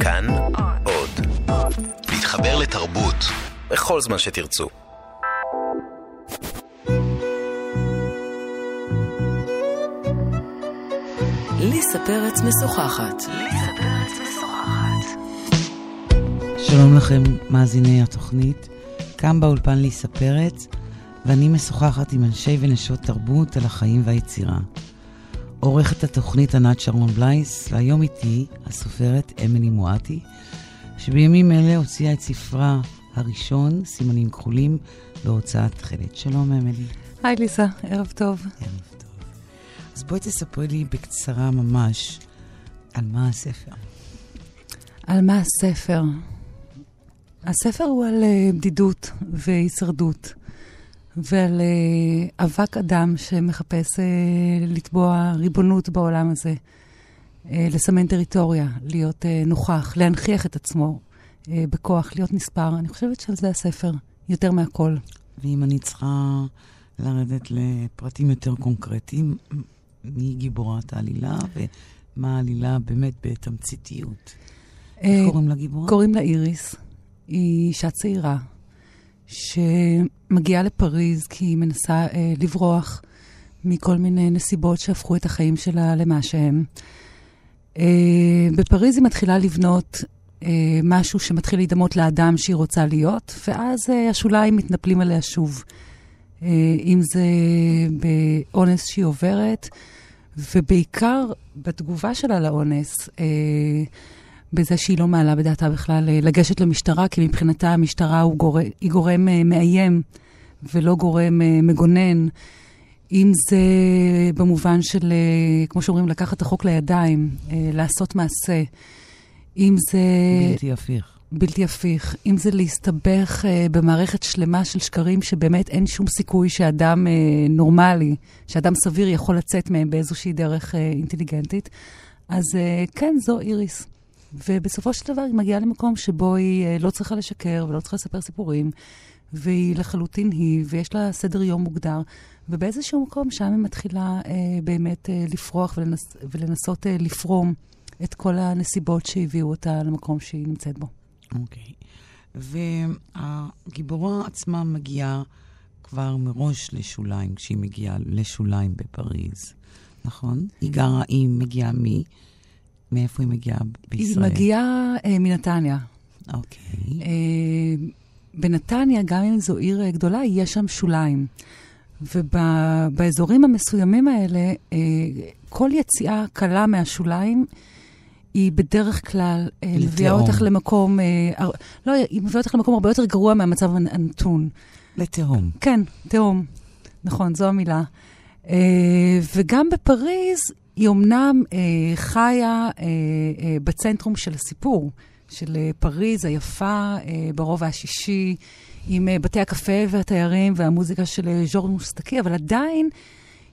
כאן עוד. להתחבר לתרבות בכל זמן שתרצו. ליסה פרץ משוחחת. שלום לכם, מאזיני התוכנית. כאן באולפן ליסה פרץ, ואני משוחחת עם אנשי ונשות תרבות על החיים והיצירה. עורכת התוכנית ענת שרון בלייס, והיום איתי הסופרת אמילי מואטי, שבימים אלה הוציאה את ספרה הראשון, סימנים כחולים, בהוצאת תכלת. שלום, אמילי. היי ליסה, ערב טוב. ערב טוב. אז בואי תספרי לי בקצרה ממש על מה הספר. על מה הספר? הספר הוא על uh, בדידות והישרדות, ועל uh, אבק אדם שמחפש uh, לתבוע ריבונות בעולם הזה, uh, לסמן טריטוריה, להיות uh, נוכח, להנכיח את עצמו uh, בכוח, להיות נספר. אני חושבת שעל זה הספר, יותר מהכל. ואם אני צריכה לרדת לפרטים יותר קונקרטיים, מי גיבורת העלילה ומה העלילה באמת בתמציתיות? איך קוראים לגיבורה? קוראים לה איריס. היא אישה צעירה שמגיעה לפריז כי היא מנסה אה, לברוח מכל מיני נסיבות שהפכו את החיים שלה למה שהם. אה, בפריז היא מתחילה לבנות אה, משהו שמתחיל להידמות לאדם שהיא רוצה להיות, ואז אה, השוליים מתנפלים עליה שוב. אה, אם זה באונס שהיא עוברת, ובעיקר בתגובה שלה לאונס. אה, בזה שהיא לא מעלה בדעתה בכלל אה, לגשת למשטרה, כי מבחינתה המשטרה הוא גור... היא גורם אה, מאיים ולא גורם אה, מגונן. אם זה במובן של, כמו שאומרים, לקחת את החוק לידיים, לעשות מעשה. אם זה... בלתי הפיך. בלתי הפיך. אם זה להסתבך במערכת שלמה של שקרים שבאמת אין שום סיכוי שאדם נורמלי, שאדם סביר יכול לצאת מהם באיזושהי דרך אינטליגנטית. אז כן, זו איריס. ובסופו של דבר היא מגיעה למקום שבו היא אה, לא צריכה לשקר ולא צריכה לספר סיפורים, והיא לחלוטין היא, ויש לה סדר יום מוגדר. ובאיזשהו מקום שם היא מתחילה אה, באמת אה, לפרוח ולנס, ולנסות אה, לפרום את כל הנסיבות שהביאו אותה למקום שהיא נמצאת בו. אוקיי. Okay. והגיבורה עצמה מגיעה כבר מראש לשוליים, כשהיא מגיעה לשוליים בפריז, נכון? היא גרה, היא מגיעה מ... מאיפה היא מגיעה בישראל? היא מגיעה אה, מנתניה. אוקיי. אה, בנתניה, גם אם זו עיר אה, גדולה, יש שם שוליים. ובאזורים המסוימים האלה, אה, כל יציאה קלה מהשוליים היא בדרך כלל אה, מביאה אותך למקום, אה, לא, היא מביאה אותך למקום הרבה יותר גרוע מהמצב הנתון. לתהום. כן, תהום. נכון, זו המילה. אה, וגם בפריז היא אומנם אה, חיה אה, אה, בצנטרום של הסיפור, של אה, פריז היפה אה, ברובע השישי, עם אה, בתי הקפה והתיירים והמוזיקה של אה, ז'ורג' מוסטקי, אבל עדיין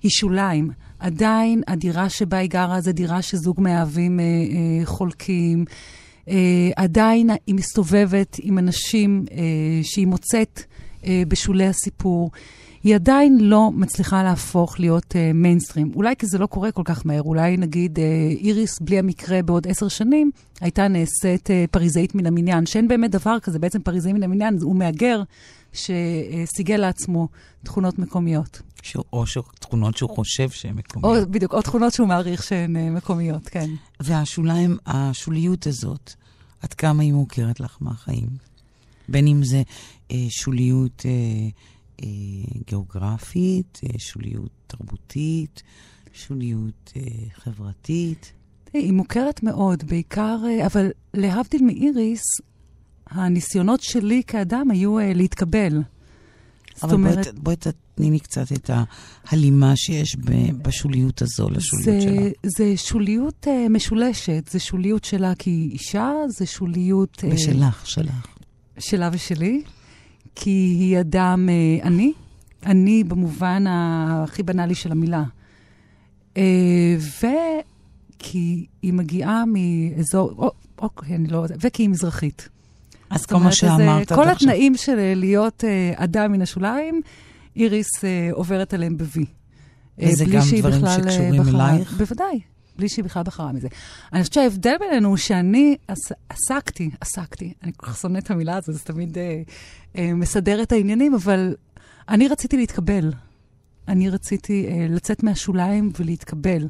היא שוליים. עדיין הדירה שבה היא גרה זה דירה שזוג מאהבים אה, אה, חולקים. אה, עדיין היא מסתובבת עם אנשים אה, שהיא מוצאת אה, בשולי הסיפור. היא עדיין לא מצליחה להפוך להיות מיינסטרים. Uh, אולי כי זה לא קורה כל כך מהר, אולי נגיד uh, איריס בלי המקרה בעוד עשר שנים הייתה נעשית uh, פריזאית מן המניין, שאין באמת דבר כזה, בעצם פריזאי מן המניין הוא מהגר שסיגל לעצמו תכונות מקומיות. ש... או תכונות שהוא חושב שהן מקומיות. או בדיוק, או תכונות שהוא מעריך שהן uh, מקומיות, כן. והשוליים, השוליות הזאת, עד כמה היא מוכרת לך מהחיים? בין אם זה uh, שוליות... אה, גיאוגרפית, אה, שוליות תרבותית, שוליות אה, חברתית. היא מוכרת מאוד, בעיקר, אבל להבדיל מאיריס, הניסיונות שלי כאדם היו להתקבל. אבל אומרת, בואי בוא תתני לי קצת את ההלימה שיש בשוליות הזו לשוליות זה, שלה. זה שוליות uh, משולשת, זה שוליות שלה כי היא אישה, זה שוליות... ושלך, uh, שלך. שלה ושלי. כי היא אדם אה, עני, עני במובן הכי בנאלי של המילה. אה, וכי היא מגיעה מאזור, או, אוקיי, אני לא... וכי היא מזרחית. אז כל מה שאמרת כל התנאים של להיות אה, אדם מן השוליים, איריס אה, עוברת עליהם ב-V. וזה גם דברים בכלל, שקשורים אלייך? בוודאי, בלי שהיא בכלל בחרה מזה. אני חושבת שההבדל בינינו הוא שאני עס, עסקתי, עסקתי, אני כל כך שונאת את המילה הזאת, זה תמיד אה, אה, מסדר את העניינים, אבל אני רציתי להתקבל. אני רציתי אה, לצאת מהשוליים ולהתקבל.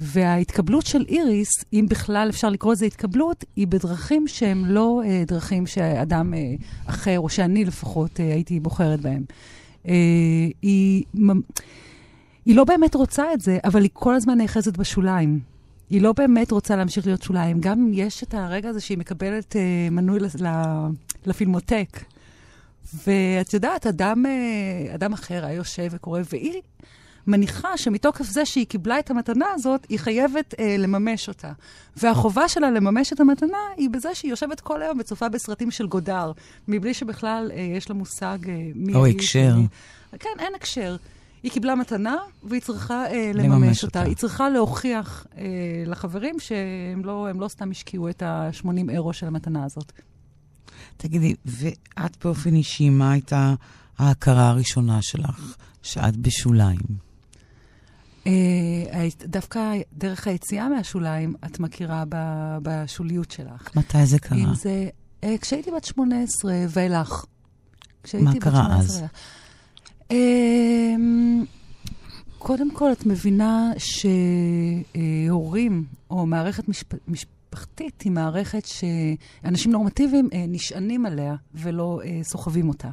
וההתקבלות של איריס, אם בכלל אפשר לקרוא לזה התקבלות, היא בדרכים שהן לא אה, דרכים שאדם אה, אחר, או שאני לפחות, אה, הייתי בוחרת בהן. אה, היא, היא לא באמת רוצה את זה, אבל היא כל הזמן נאחזת בשוליים. היא לא באמת רוצה להמשיך להיות שוליים. גם אם יש את הרגע הזה שהיא מקבלת אה, מנוי לפילמוטק, ואת יודעת, אדם, אה, אדם אחר היה יושב וקורא, והיא מניחה שמתוקף זה שהיא קיבלה את המתנה הזאת, היא חייבת אה, לממש אותה. והחובה שלה לממש את המתנה היא בזה שהיא יושבת כל היום וצופה בסרטים של גודר, מבלי שבכלל אה, יש לה מושג אה, מי... או הקשר. כן, אין הקשר. היא קיבלה מתנה, והיא צריכה אה, לממש, לממש אותה. אותה. היא צריכה להוכיח אה, לחברים שהם לא, לא סתם השקיעו את ה-80 אירו של המתנה הזאת. תגידי, ואת באופן אישי, מה הייתה ההכרה הראשונה שלך, שאת בשוליים? אה, דווקא דרך היציאה מהשוליים, את מכירה בשוליות שלך. מתי זה קרה? אם זה, אה, כשהייתי בת 18 ואילך. מה קרה אז? אמ, קודם כל, את מבינה שהורים, או מערכת משפחתית, היא מערכת שאנשים נורמטיביים אה, נשענים עליה ולא סוחבים אותה.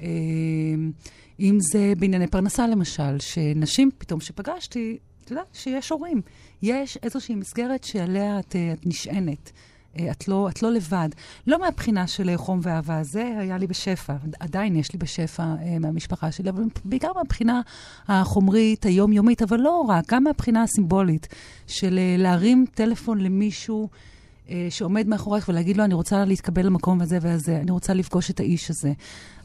אמ, אם זה בענייני פרנסה, למשל, שנשים פתאום שפגשתי, את יודעת שיש הורים. יש איזושהי מסגרת שעליה את, את נשענת. אה, את לא, את לא לבד. לא מהבחינה של חום ואהבה, זה היה לי בשפע, עדיין יש לי בשפע אה, מהמשפחה שלי, אבל בעיקר מהבחינה החומרית, היומיומית, אבל לא רק, גם מהבחינה הסימבולית של אה, להרים טלפון למישהו שעומד מאחורייך ולהגיד לו, אני רוצה להתקבל למקום הזה והזה, אני רוצה לפגוש את האיש הזה,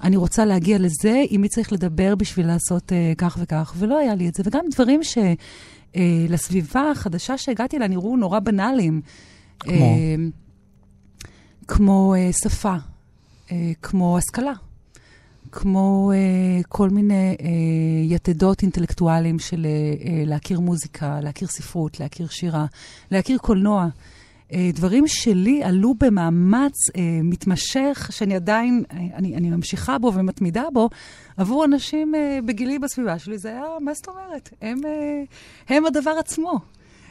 אני רוצה להגיע לזה, עם מי צריך לדבר בשביל לעשות כך וכך, ולא היה לי את זה. וגם דברים שלסביבה החדשה שהגעתי לה נראו נורא בנאליים. כמו? Uh, כמו uh, שפה, uh, כמו השכלה. כמו כל מיני יתדות אינטלקטואליים של להכיר מוזיקה, להכיר ספרות, להכיר שירה, להכיר קולנוע. אה, דברים שלי עלו במאמץ אה, מתמשך, שאני עדיין, אה, אני, אני ממשיכה בו ומתמידה בו, עבור אנשים אה, בגילי בסביבה שלי. זה היה, מה זאת אומרת? הם, אה, הם הדבר עצמו.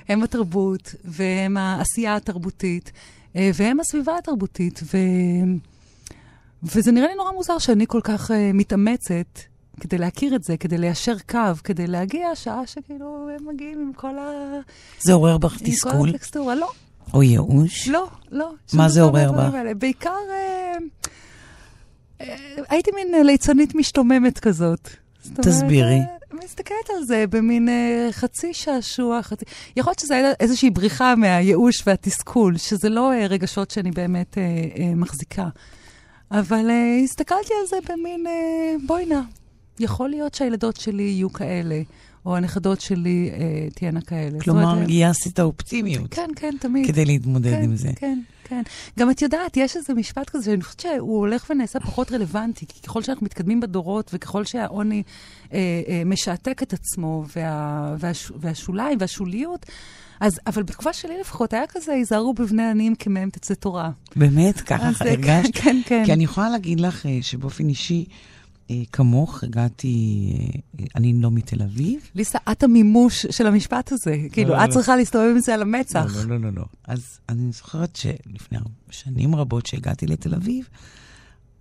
הם התרבות, והם העשייה התרבותית, אה, והם הסביבה התרבותית. ו... וזה נראה לי נורא מוזר שאני כל כך uh, מתאמצת כדי להכיר את זה, כדי ליישר קו, כדי להגיע שעה שכאילו הם מגיעים עם כל ה... זה עורר בך תסכול? עם כל הטקסטורה, לא. או ייאוש? לא, לא. מה זה עורר בה? בעיקר אה, אה, הייתי מין ליצנית משתוממת כזאת. תסבירי. אני מסתכלת על זה במין אה, חצי שעשוע, חצי... יכול להיות שזה היה איזושהי בריחה מהייאוש והתסכול, שזה לא אה, רגשות שאני באמת אה, אה, מחזיקה. אבל אה, הסתכלתי על זה במין, אה, בואי נא, יכול להיות שהילדות שלי יהיו כאלה. או הנכדות שלי אה, תהיינה כאלה. כלומר, גייסתי את האופטימיות. כן, כן, תמיד. כדי להתמודד כן, עם זה. כן, כן. גם את יודעת, יש איזה משפט כזה, שאני חושבת שהוא הולך ונעשה פחות רלוונטי, כי ככל שאנחנו מתקדמים בדורות, וככל שהעוני אה, אה, משעתק את עצמו, וה, והש, והשוליים והשוליות, אז, אבל בתקופה שלי לפחות היה כזה, היזהרו בבני עניים כמהם תצא תורה. באמת? ככה הרגשת? כן, כן, כן. כי אני יכולה להגיד לך אה, שבאופן אישי, אה, כמוך, הגעתי, אה, אני לא מתל אביב. ליסה, את המימוש של המשפט הזה. כאילו, לא, את לא. צריכה להסתובב עם זה על המצח. לא, לא, לא, לא. אז אני זוכרת שלפני שנים רבות שהגעתי לתל אביב,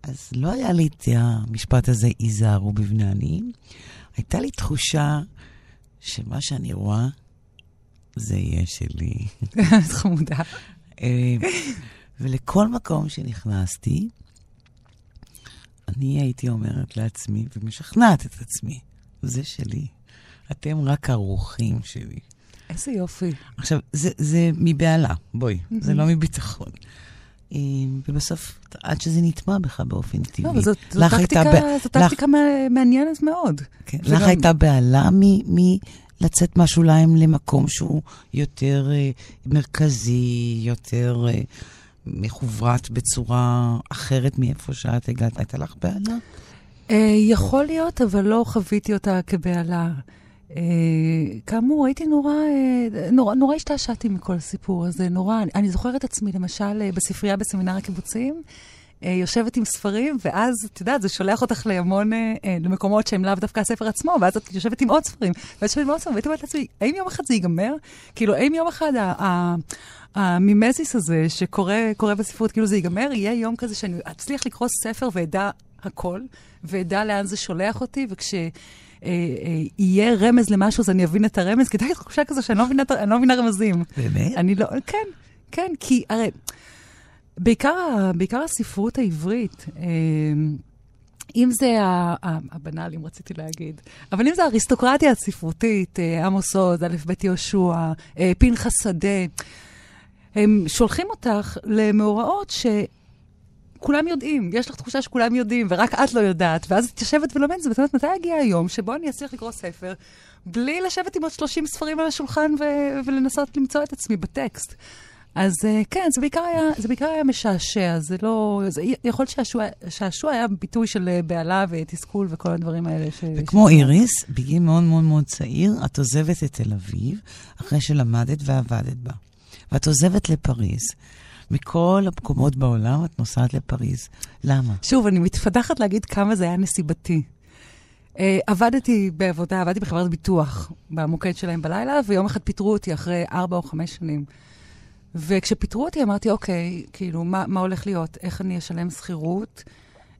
אז לא היה לי את המשפט הזה, היזהרו בבני עניים. הייתה לי תחושה שמה שאני רואה, זה יהיה שלי. חמודה. אה, ולכל מקום שנכנסתי, אני הייתי אומרת לעצמי, ומשכנעת את עצמי, זה שלי. אתם רק הרוחים שלי. איזה יופי. עכשיו, זה, זה מבהלה, בואי, mm-hmm. זה לא מביטחון. אה, ובסוף, עד שזה נטמע בך באופן טבעי. לא, אבל זאת, זאת טקטיקה, ב... זאת טקטיקה לך... מעניינת מאוד. כן, וגם... לך הייתה בהלה מלצאת מהשוליים למקום שהוא יותר uh, מרכזי, יותר... Uh, מחוברת בצורה אחרת מאיפה שאת הגעת? הייתה לך בהלה? אה, יכול להיות, אבל לא חוויתי אותה כבהלה. אה, כאמור, הייתי נורא, אה, נורא, נורא השתעשעתי מכל הסיפור הזה, נורא. אני, זוכרת עצמי, למשל, בספרייה בסמינר הקיבוצים, יושבת עם ספרים, ואז, את יודעת, זה שולח אותך להמון, אה, אה, למקומות שהם לאו דווקא הספר עצמו, ואז את יושבת עם עוד ספרים, ואת יושבת עם עוד ספרים, והייתי אומרת לעצמי, האם יום אחד זה ייגמר? כאילו, האם יום אחד המימזיס הזה שקורה בספרות, כאילו זה ייגמר, יהיה יום כזה שאני אצליח לקרוא ספר ואדע הכל, ואדע לאן זה שולח אותי, וכש... אה, אה, יהיה רמז למשהו, אז אני אבין את הרמז, כי די תחושה כזו שאני לא לא מבינה רמזים. באמת? אני לא, כן, כן, כי הרי, בעיקר, בעיקר הספרות העברית, אה, אם זה הבנאלים, רציתי להגיד, אבל אם זה האריסטוקרטיה הספרותית, עמוס עוז, א' ב' יהושע, פנחס שדה, הם שולחים אותך למאורעות ש... כולם יודעים, יש לך תחושה שכולם יודעים, ורק את לא יודעת, ואז את יושבת ולומדת ואת אומרת, מתי יגיע היום שבו אני אצליח לקרוא ספר, בלי לשבת עם עוד 30 ספרים על השולחן ו- ולנסות למצוא את עצמי בטקסט. אז uh, כן, זה בעיקר, היה, זה בעיקר היה משעשע, זה לא... זה, יכול להיות שהשעשוע היה ביטוי של אה, בהלה ותסכול וכל הדברים האלה. ש, וכמו ש... איריס, בגיל מאוד מאוד מאוד צעיר, את עוזבת את תל אביב, אחרי שלמדת ועבדת בה. ואת עוזבת לפריז. מכל המקומות בעולם את נוסעת לפריז. למה? שוב, אני מתפתחת להגיד כמה זה היה נסיבתי. Uh, עבדתי בעבודה, עבדתי בחברת ביטוח במוקד שלהם בלילה, ויום אחד פיטרו אותי אחרי ארבע או חמש שנים. וכשפיטרו אותי אמרתי, אוקיי, כאילו, מה, מה הולך להיות? איך אני אשלם שכירות?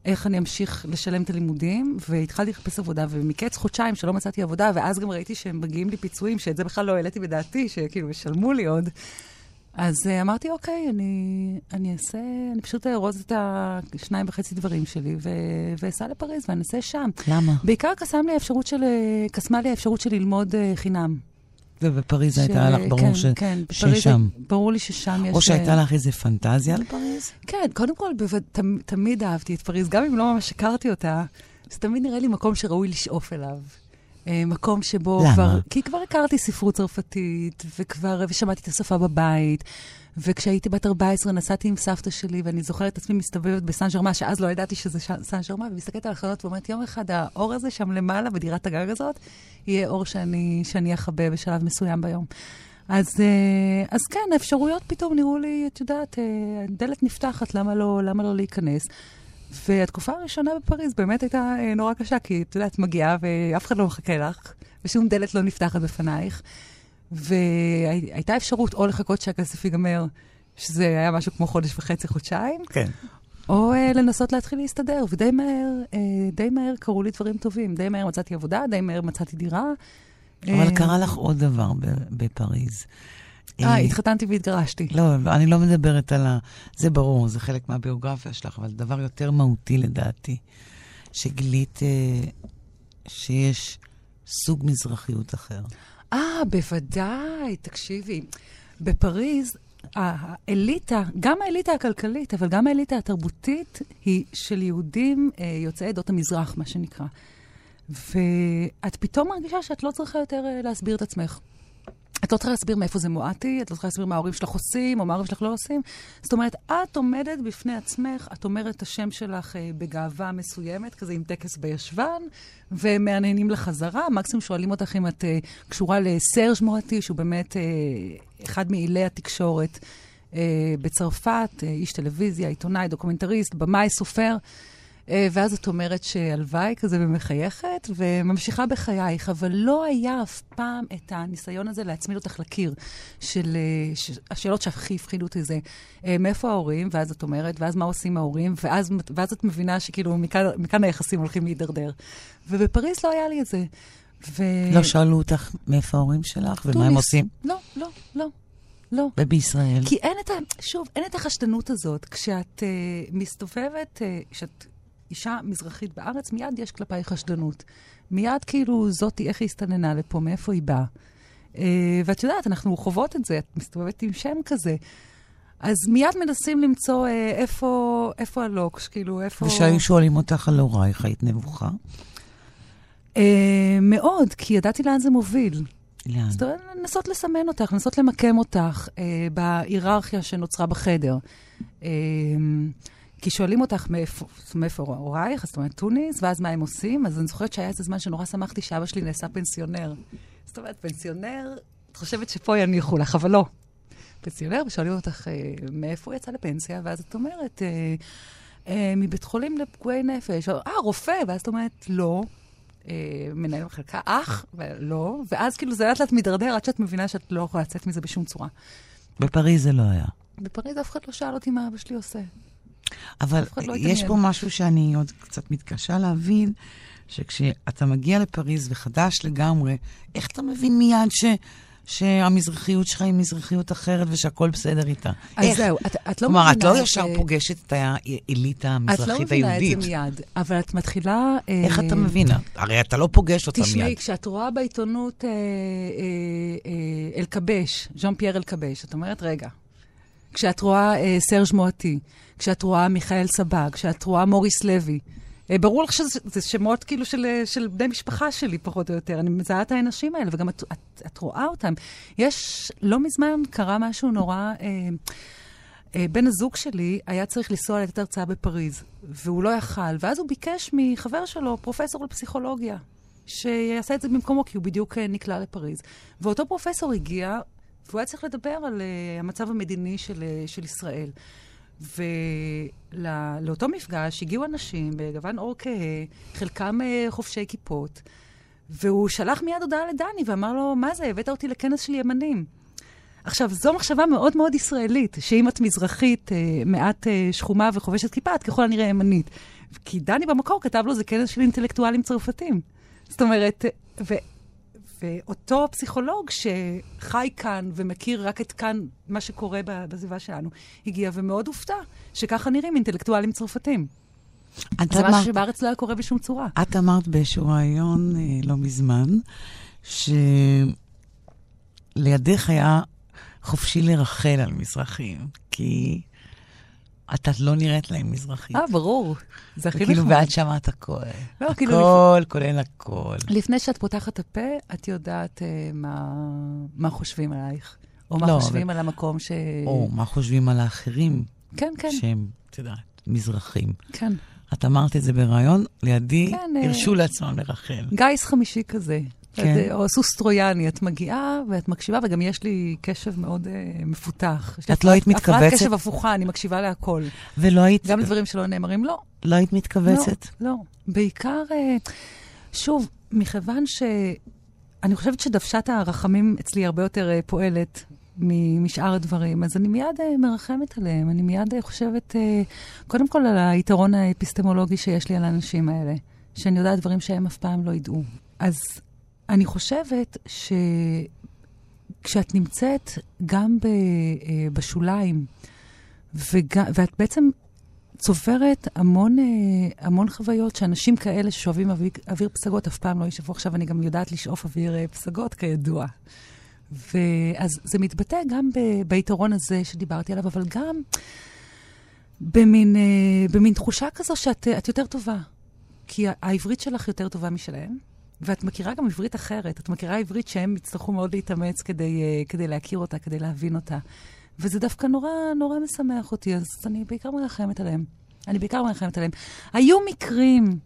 איך אני אמשיך לשלם את הלימודים? והתחלתי לחפש עבודה, ומקץ חודשיים שלא מצאתי עבודה, ואז גם ראיתי שהם מגיעים לי פיצויים, שאת זה בכלל לא העליתי בדעתי, שכאילו, ישלמו לי עוד. אז uh, אמרתי, אוקיי, אני, אני אעשה, אני פשוט אארוז את השניים וחצי דברים שלי ואסע לפריז ואני אעשה שם. למה? בעיקר קסם לי האפשרות של, אה, קסמה לי האפשרות של ללמוד uh, חינם. ובפריז ש... הייתה לך ברור כן, ש... כן, ששם. ברור לי ששם יש... או שהייתה לך איזה פנטזיה על פריז? כן, קודם כל, בו... תמ... תמיד אהבתי את פריז, גם אם לא ממש הכרתי אותה, זה תמיד נראה לי מקום שראוי לשאוף אליו. אה, מקום שבו למה? כבר... כי כבר הכרתי ספרות צרפתית, וכבר... ושמעתי את השפה בבית. וכשהייתי בת 14 נסעתי עם סבתא שלי, ואני זוכרת את עצמי מסתובבת בסן ג'רמה, שאז לא ידעתי שזה סן ג'רמה, ומסתכלת על החלונות ואומרת, יום אחד האור הזה שם למעלה, בדירת הגג הזאת, יהיה אור שאני, שאני אכבה בשלב מסוים ביום. אז, אה, אז כן, האפשרויות פתאום נראו לי, את יודעת, אה, דלת נפתחת, למה לא, למה לא להיכנס? והתקופה הראשונה בפריז באמת הייתה אה, נורא קשה, כי את יודעת, מגיעה ואף אחד לא מחכה לך, ושום דלת לא נפתחת בפנייך. והייתה אפשרות או לחכות שהכסף ייגמר, שזה היה משהו כמו חודש וחצי, חודשיים, כן. או uh, לנסות להתחיל להסתדר, ודי מהר, uh, די מהר קרו לי דברים טובים. די מהר מצאתי עבודה, די מהר מצאתי דירה. אבל uh, קרה לך עוד דבר בפריז. אה, התחתנתי והתגרשתי. לא, אני לא מדברת על ה... זה ברור, זה חלק מהביוגרפיה שלך, אבל דבר יותר מהותי לדעתי, שגילית uh, שיש סוג מזרחיות אחר. אה, בוודאי, תקשיבי. בפריז, האליטה, גם האליטה הכלכלית, אבל גם האליטה התרבותית, היא של יהודים אה, יוצאי עדות המזרח, מה שנקרא. ואת פתאום מרגישה שאת לא צריכה יותר אה, להסביר את עצמך. את לא צריכה להסביר מאיפה זה מועטי, את לא צריכה להסביר מה ההורים שלך עושים או מה ההורים שלך לא עושים. זאת אומרת, את עומדת בפני עצמך, את אומרת את השם שלך אה, בגאווה מסוימת, כזה עם טקס בישבן, ומעניינים לחזרה. מקסימום שואלים אותך אם את אה, קשורה לסרז' מואטי, שהוא באמת אה, אחד מאילי התקשורת אה, בצרפת, אה, איש טלוויזיה, עיתונאי, דוקומנטריסט, במאי, סופר. אה, ואז את אומרת שהלוואי כזה ומחייכת, וממשיכה בחייך, אבל לא היה אף פעם את הניסיון הזה להצמיד אותך לקיר, של אה, ש, השאלות שהכי הפחידו אותי זה, אה, מאיפה ההורים? ואז את אומרת, ואז מה עושים ההורים? ואז, ואז את מבינה שכאילו מכאן, מכאן היחסים הולכים להידרדר. ובפריז לא היה לי את זה. ו... לא שאלו אותך מאיפה ההורים שלך ומה הם עושים? לא, לא, לא. לא. ובישראל? כי אין את ה... שוב, אין את החשדנות הזאת. כשאת uh, מסתובבת, uh, כשאת אישה מזרחית בארץ, מיד יש כלפיי חשדנות. מיד כאילו זאתי, איך היא הסתננה לפה, מאיפה היא באה. Uh, ואת יודעת, אנחנו חוות את זה, את מסתובבת עם שם כזה. אז מיד מנסים למצוא uh, איפה, איפה הלוקש, כאילו, איפה... ושהיו שואלים אותך על הורייך, היית נבוכה? Uh, מאוד, כי ידעתי לאן זה מוביל. לאן? זאת אומרת, לנסות לסמן אותך, לנסות למקם אותך uh, בהיררכיה שנוצרה בחדר. Uh, כי שואלים אותך מאיפה, מאיפה הורייך, זאת אומרת, טוניס, ואז מה הם עושים? אז אני זוכרת שהיה איזה זמן שנורא שמחתי שאבא שלי נעשה פנסיונר. זאת אומרת, פנסיונר, את חושבת שפה יניחו לך, אבל לא. פנסיונר, ושואלים אותך אה, מאיפה הוא יצא לפנסיה, ואז את אומרת, אה, אה, מבית חולים לפגועי נפש, אה, רופא, ואז את אומרת, לא. אה, מנהל מחלקה, אח, ולא, ואז כאילו זה לאט לאט מידרדר עד שאת מבינה שאת לא יכולה לצאת מזה בשום צורה. בפריז זה לא היה. בפריז אף אחד לא שאל אותי מה אבא שלי עושה. אבל לא יש פה משהו שאני עוד קצת מתקשה להבין, שכשאתה מגיע לפריז וחדש לגמרי, איך אתה מבין מיד ש... שהמזרחיות שלך היא מזרחיות אחרת ושהכול בסדר איתה. אז איך? זהו, את, את לא כלומר, מבינה... כלומר, את לא ישר ש... פוגשת את האליטה המזרחית היהודית. את לא מבינה את זה מיד, אבל את מתחילה... איך אה... אתה מבינה? הרי אתה לא פוגש אותה תשמעי, מיד. תשמעי, כשאת רואה בעיתונות אה, אה, אה, אלקבש, ז'אן פייר אלקבש, את אומרת, רגע, כשאת רואה אה, סרג' מואטי, כשאת רואה מיכאל סבג, כשאת רואה מוריס לוי, אה, ברור לך שזה שמות כאילו של, אה, של בני משפחה שלי, פחות או יותר. אני מזהה את האנשים האלה, וגם את, את, את רואה אותם. יש, לא מזמן קרה משהו נורא... אה, אה, בן הזוג שלי היה צריך לנסוע לתת הרצאה בפריז, והוא לא יכל, ואז הוא ביקש מחבר שלו, פרופסור לפסיכולוגיה, שיעשה את זה במקומו, כי הוא בדיוק אה, נקלע לפריז. ואותו פרופסור הגיע, והוא היה צריך לדבר על uh, המצב המדיני של, uh, של ישראל. ולאותו מפגש הגיעו אנשים בגוון אור כהה, חלקם uh, חובשי כיפות, והוא שלח מיד הודעה לדני ואמר לו, מה זה, הבאת אותי לכנס של ימנים. עכשיו, זו מחשבה מאוד מאוד ישראלית, שאם את מזרחית, uh, מעט uh, שחומה וחובשת כיפה, את ככל הנראה ימנית. כי דני במקור כתב לו, זה כנס של אינטלקטואלים צרפתים. זאת אומרת, ו- ואותו פסיכולוג שחי כאן ומכיר רק את כאן, מה שקורה בסביבה שלנו, הגיע ומאוד הופתע שככה נראים אינטלקטואלים צרפתים. זה אמר... משהו שבארץ לא היה קורה בשום צורה. את אמרת באיזשהו רעיון אה, לא מזמן, שלידך היה חופשי לרחל על מזרחים, כי את לא נראית להם מזרחית. אה, ברור. זה הכי נחמד. כאילו, ואת שמעת הכל. לא, כאילו... הכל, כולל הכל. לפני שאת פותחת את הפה, את יודעת אה, מה, מה חושבים עלייך. או מה לא, חושבים ו... על המקום ש... או מה חושבים על האחרים. כן, כן. שהם, את יודעת, מזרחים. כן. את אמרת את זה בריאיון, לידי כן, אה, הרשו אה... לעצמם לרחל. גיס חמישי כזה. כן. או סוס טרויאני, את מגיעה ואת מקשיבה, וגם יש לי קשב מאוד uh, מפותח. את לא היית מתכווצת? הפרעת קשב הפוכה, אני מקשיבה להכל. ולא היית... גם לדברים שלא נאמרים, לא. לא היית מתכווצת? לא, לא. בעיקר, uh, שוב, מכיוון ש... אני חושבת שדוושת הרחמים אצלי הרבה יותר uh, פועלת משאר הדברים, אז אני מיד uh, מרחמת עליהם. אני מיד uh, חושבת, uh, קודם כל על היתרון האפיסטמולוגי שיש לי על האנשים האלה, שאני יודעת דברים שהם אף פעם לא ידעו. אז אני חושבת שכשאת נמצאת גם ב, אה, בשוליים, וג, ואת בעצם צוברת המון, אה, המון חוויות שאנשים כאלה ששואבים אוויר, אוויר פסגות אף פעם לא יישבו. עכשיו אני גם יודעת לשאוף אוויר אה, פסגות, כידוע. ואז זה מתבטא גם ב, ביתרון הזה שדיברתי עליו, אבל גם במין, במין תחושה כזו שאת יותר טובה. כי העברית שלך יותר טובה משלהם. ואת מכירה גם עברית אחרת. את מכירה עברית שהם יצטרכו מאוד להתאמץ כדי, uh, כדי להכיר אותה, כדי להבין אותה. וזה דווקא נורא, נורא משמח אותי, אז אני בעיקר מרחמת עליהם. אני בעיקר מרחמת עליהם. היו מקרים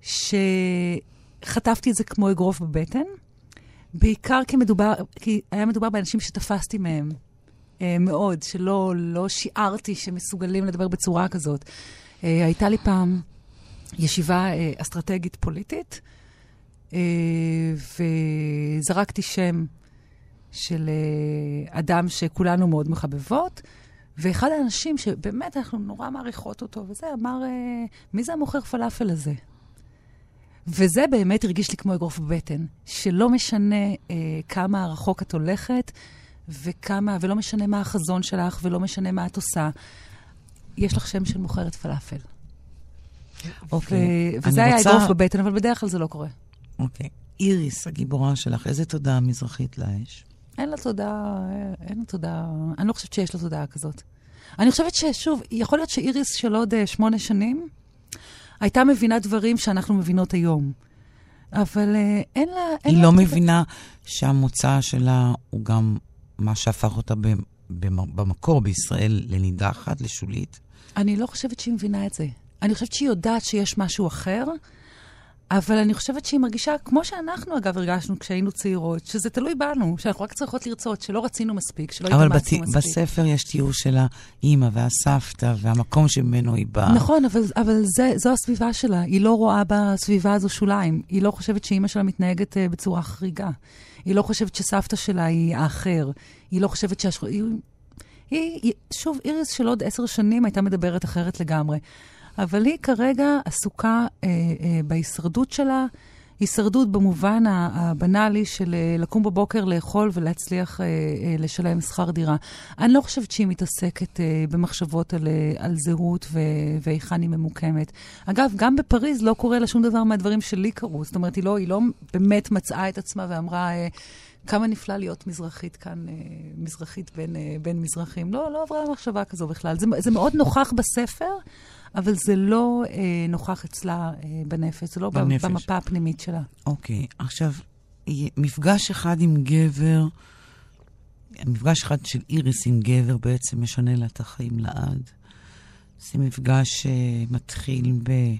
שחטפתי את זה כמו אגרוף בבטן, בעיקר כי, מדובר, כי היה מדובר באנשים שתפסתי מהם אה, מאוד, שלא לא שיערתי שמסוגלים לדבר בצורה כזאת. אה, הייתה לי פעם ישיבה אה, אסטרטגית פוליטית, אה, וזרקתי שם של אה, אדם שכולנו מאוד מחבבות, ואחד האנשים שבאמת אנחנו נורא מעריכות אותו, וזה אמר, אה, מי זה המוכר פלאפל הזה? וזה באמת הרגיש לי כמו אגרוף בבטן, שלא משנה אה, כמה רחוק את הולכת, וכמה, ולא משנה מה החזון שלך, ולא משנה מה את עושה, יש לך שם של מוכרת פלאפל. אוקיי. וזה היה רוצה... אגרוף בבטן, אבל בדרך כלל זה לא קורה. אוקיי. איריס, הגיבורה שלך, איזה תודעה מזרחית לה יש? אין לה תודעה, אין לה תודעה, אני לא חושבת שיש לה תודעה כזאת. אני חושבת ששוב, יכול להיות שאיריס של עוד uh, שמונה שנים הייתה מבינה דברים שאנחנו מבינות היום. אבל uh, אין לה... אין היא לה לא מבינה שהמוצא שלה הוא גם מה שהפך אותה במקור בישראל לנידחת, לשולית? אני לא חושבת שהיא מבינה את זה. אני חושבת שהיא יודעת שיש משהו אחר, אבל אני חושבת שהיא מרגישה, כמו שאנחנו אגב הרגשנו כשהיינו צעירות, שזה תלוי בנו, שאנחנו רק צריכות לרצות, שלא רצינו מספיק, שלא התאמצנו מספיק. אבל בספר יש תיאור של האימא והסבתא והמקום שממנו היא באה. נכון, אבל, אבל זה, זו הסביבה שלה. היא לא רואה בסביבה הזו שוליים. היא לא חושבת שאימא שלה מתנהגת uh, בצורה חריגה. היא לא חושבת שסבתא שלה היא האחר. היא לא חושבת שהשכ... היא, היא, שוב, איריס של עוד עשר שנים הייתה מדברת אחרת לגמרי. אבל היא כרגע עסוקה אה, אה, בהישרדות שלה, הישרדות במובן הבנאלי של אה, לקום בבוקר, לאכול ולהצליח אה, אה, לשלם שכר דירה. אני לא חושבת שהיא מתעסקת אה, במחשבות על, אה, על זהות והיכן היא ממוקמת. אגב, גם בפריז לא קורה לה שום דבר מהדברים שלי קרו. זאת אומרת, היא לא, היא לא באמת מצאה את עצמה ואמרה... אה, כמה נפלא להיות מזרחית כאן, אה, מזרחית בין, אה, בין מזרחים. לא, לא עברה מחשבה כזו בכלל. זה, זה מאוד נוכח בספר, אבל זה לא אה, נוכח אצלה אה, בנפש, זה לא בנפש. במפה הפנימית שלה. אוקיי, עכשיו, מפגש אחד עם גבר, מפגש אחד של איריס עם גבר בעצם משנה לה את החיים לעד. זה מפגש שמתחיל אה,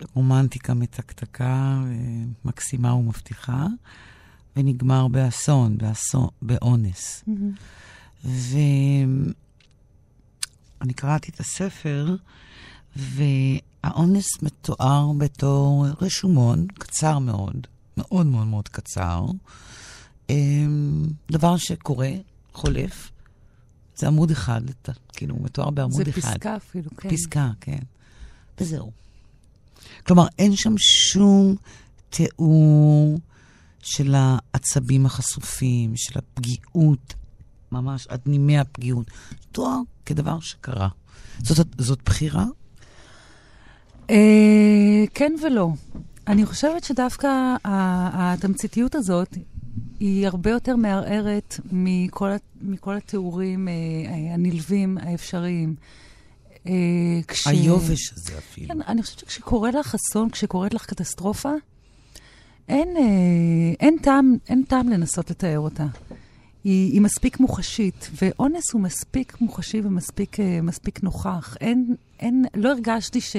ברומנטיקה מתקתקה, אה, מקסימה ומבטיחה, ונגמר באסון, באסון, באונס. Mm-hmm. ואני קראתי את הספר, והאונס מתואר בתור רשומון, קצר מאוד, מאוד מאוד מאוד קצר. אמ, דבר שקורה, חולף. זה עמוד אחד, כאילו, הוא מתואר בעמוד זה אחד. זה פסקה אפילו, כן. פסקה, כן. וזהו. כלומר, אין שם שום תיאור של העצבים החשופים, של הפגיעות, ממש עד נימי הפגיעות. תואר כדבר שקרה. זאת, זאת בחירה אה, כן ולא. אני חושבת שדווקא התמציתיות הזאת היא הרבה יותר מערערת מכל, מכל התיאורים אה, הנלווים האפשריים. אה, כש... היובש הזה אפילו. כן, אני חושבת שכשקורה לך אסון, כשקורית לך קטסטרופה, אין, אין, טעם, אין טעם לנסות לתאר אותה. היא, היא מספיק מוחשית, ואונס הוא מספיק מוחשי ומספיק נוכח. אין, אין, לא הרגשתי ש...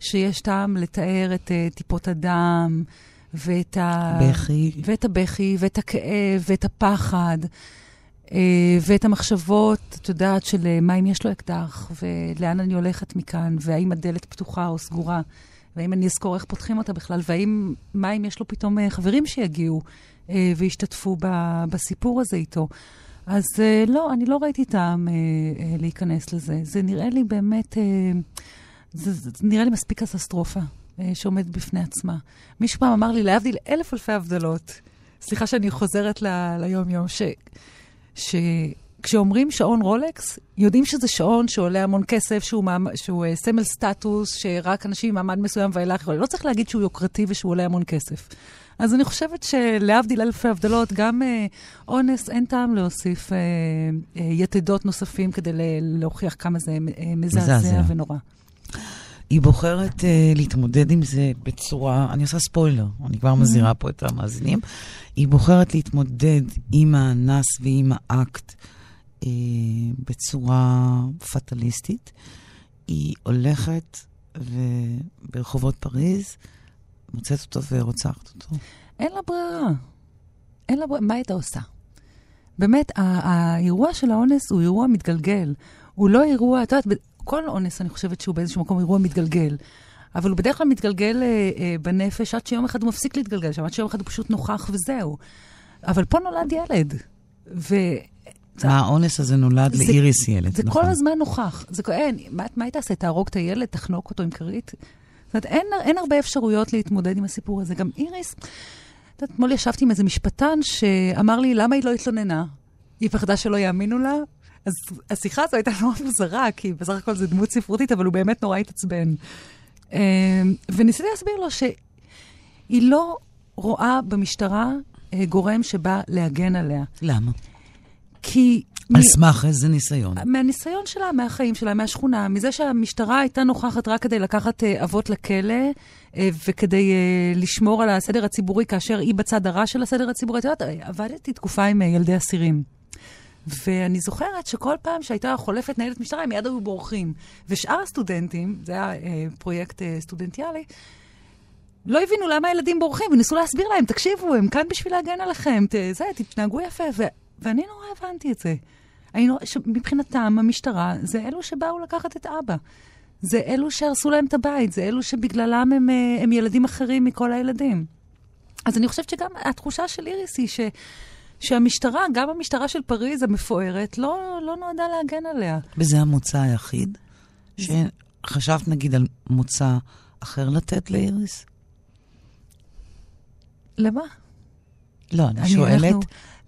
שיש טעם לתאר את uh, טיפות הדם, ואת ה... בכי. ואת הבכי, ואת הכאב, ואת הפחד, uh, ואת המחשבות, את יודעת, של uh, מה אם יש לו אקדח, ולאן אני הולכת מכאן, והאם הדלת פתוחה או סגורה, והאם אני אזכור איך פותחים אותה בכלל, והאם, מה אם יש לו פתאום חברים שיגיעו uh, וישתתפו ב, בסיפור הזה איתו. אז uh, לא, אני לא ראיתי טעם uh, uh, להיכנס לזה. זה נראה לי באמת... Uh, זה, זה נראה לי מספיק קטסטרופה אה, שעומדת בפני עצמה. מישהו פעם אמר לי, להבדיל אלף אלפי הבדלות, סליחה שאני חוזרת ל, ליום-יום, ש, שכשאומרים שעון רולקס, יודעים שזה שעון שעולה המון כסף, שהוא, מעמ, שהוא uh, סמל סטטוס, שרק אנשים ממעמד מסוים ואילך יכולים. לא צריך להגיד שהוא יוקרתי ושהוא עולה המון כסף. אז אני חושבת שלהבדיל אלפי הבדלות, גם אה, אונס, אין טעם להוסיף אה, אה, יתדות נוספים כדי להוכיח כמה זה אה, מזעזע ונורא. היא בוחרת uh, להתמודד עם זה בצורה, אני עושה ספוילר, אני כבר מזהירה פה את המאזינים, היא בוחרת להתמודד עם האנס ועם האקט uh, בצורה פטליסטית. היא הולכת ברחובות פריז, מוצאת אותו ורוצחת אותו. אין לה ברירה. אין לה ברירה. מה הייתה עושה? באמת, האירוע של האונס הוא אירוע מתגלגל. הוא לא אירוע, את יודעת, כל אונס, אני חושבת שהוא באיזשהו מקום אירוע מתגלגל. אבל הוא בדרך כלל מתגלגל אה, אה, בנפש עד שיום אחד הוא מפסיק להתגלגל שם, עד שיום אחד הוא פשוט נוכח וזהו. אבל פה נולד ילד. ו... מה, האונס הזה נולד זה, לאיריס ילד, זה נכון. זה כל הזמן נוכח. זה, אין, מה, מה היא תעשה? תהרוג את הילד? תחנוק אותו עם כרית? אומרת, אין, אין הרבה אפשרויות להתמודד עם הסיפור הזה. גם איריס, את יודעת, אתמול ישבתי עם איזה משפטן שאמר לי, למה היא לא התלוננה? היא פחדה שלא יאמינו לה, אז השיחה הזו הייתה נורא מוזרה, כי בסך הכל זו דמות ספרותית, אבל הוא באמת נורא התעצבן. אמ, וניסיתי להסביר לו שהיא לא רואה במשטרה אה, גורם שבא להגן עליה. למה? כי... על סמך איזה ניסיון? מהניסיון שלה, מהחיים שלה, מהשכונה, מזה שהמשטרה הייתה נוכחת רק כדי לקחת uh, אבות לכלא uh, וכדי uh, לשמור על הסדר הציבורי כאשר היא בצד הרע של הסדר הציבורי. את יודעת, עבדתי תקופה עם ילדי אסירים. ואני זוכרת שכל פעם שהייתה חולפת ניידת משטרה, הם מיד היו בורחים. ושאר הסטודנטים, זה היה אה, פרויקט אה, סטודנטיאלי, לא הבינו למה הילדים בורחים, וניסו להסביר להם, תקשיבו, הם כאן בשביל להגן עליכם, ת, זה, תתנהגו יפה. ו, ואני נורא הבנתי את זה. אני נורא, מבחינתם, המשטרה, זה אלו שבאו לקחת את אבא. זה אלו שהרסו להם את הבית, זה אלו שבגללם הם, אה, הם ילדים אחרים מכל הילדים. אז אני חושבת שגם התחושה של איריס היא ש... שהמשטרה, גם המשטרה של פריז המפוארת, לא, לא נועדה להגן עליה. וזה המוצא היחיד? שחשבת נגיד על מוצא אחר לתת לאיריס? למה? לא, אני, אני שואלת, אנחנו...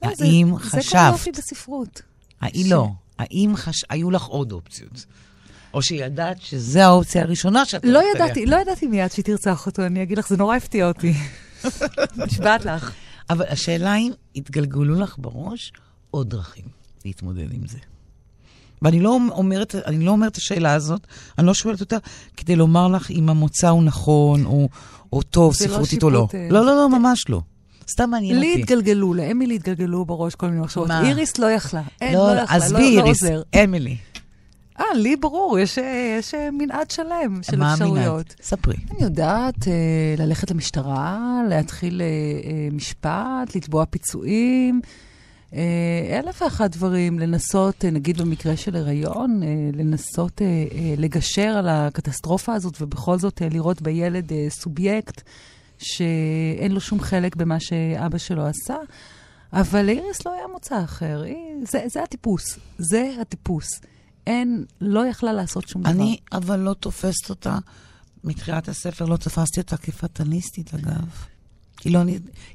לא, האם זה, חשבת... זה כמו יופי בספרות. האם ש... לא, האם חש... היו לך עוד אופציות? או שידעת שזו האופציה הראשונה שאת לא ידעתי, לא ידעתי מיד שהיא תרצח אותו, אני אגיד לך, זה נורא הפתיע אותי. נשבעת לך. אבל השאלה אם התגלגלו לך בראש עוד דרכים להתמודד עם זה. ואני לא אומרת, אני לא אומרת את השאלה הזאת, אני לא שואלת אותה כדי לומר לך אם המוצא הוא נכון, או, או טוב, לא ספרותית או לא. אה, לא, לא, לא, ממש לא. סתם מעניין אותי. לי התגלגלו, לאמילי התגלגלו בראש כל מיני מחשבות. איריס לא יכלה. אין, לא, לא יכלה, לא, עזבי איריס, אמילי. אה, לי ברור, יש, יש מנעד שלם של מה אפשרויות. מה המנעד? ספרי. אני יודעת, אה, ללכת למשטרה, להתחיל אה, משפט, לתבוע פיצויים. אה, אלף ואחת דברים, לנסות, נגיד במקרה של הריון, לנסות לגשר על הקטסטרופה הזאת ובכל זאת לראות בילד סובייקט שאין לו שום חלק במה שאבא שלו עשה. אבל לאיריס לא היה מוצא אחר, זה, זה הטיפוס, זה הטיפוס. אין, לא יכלה לעשות שום דבר. אני אבל לא תופסת אותה, מתחילת הספר לא תפסתי אותה כפטליסטית, אגב. היא לא,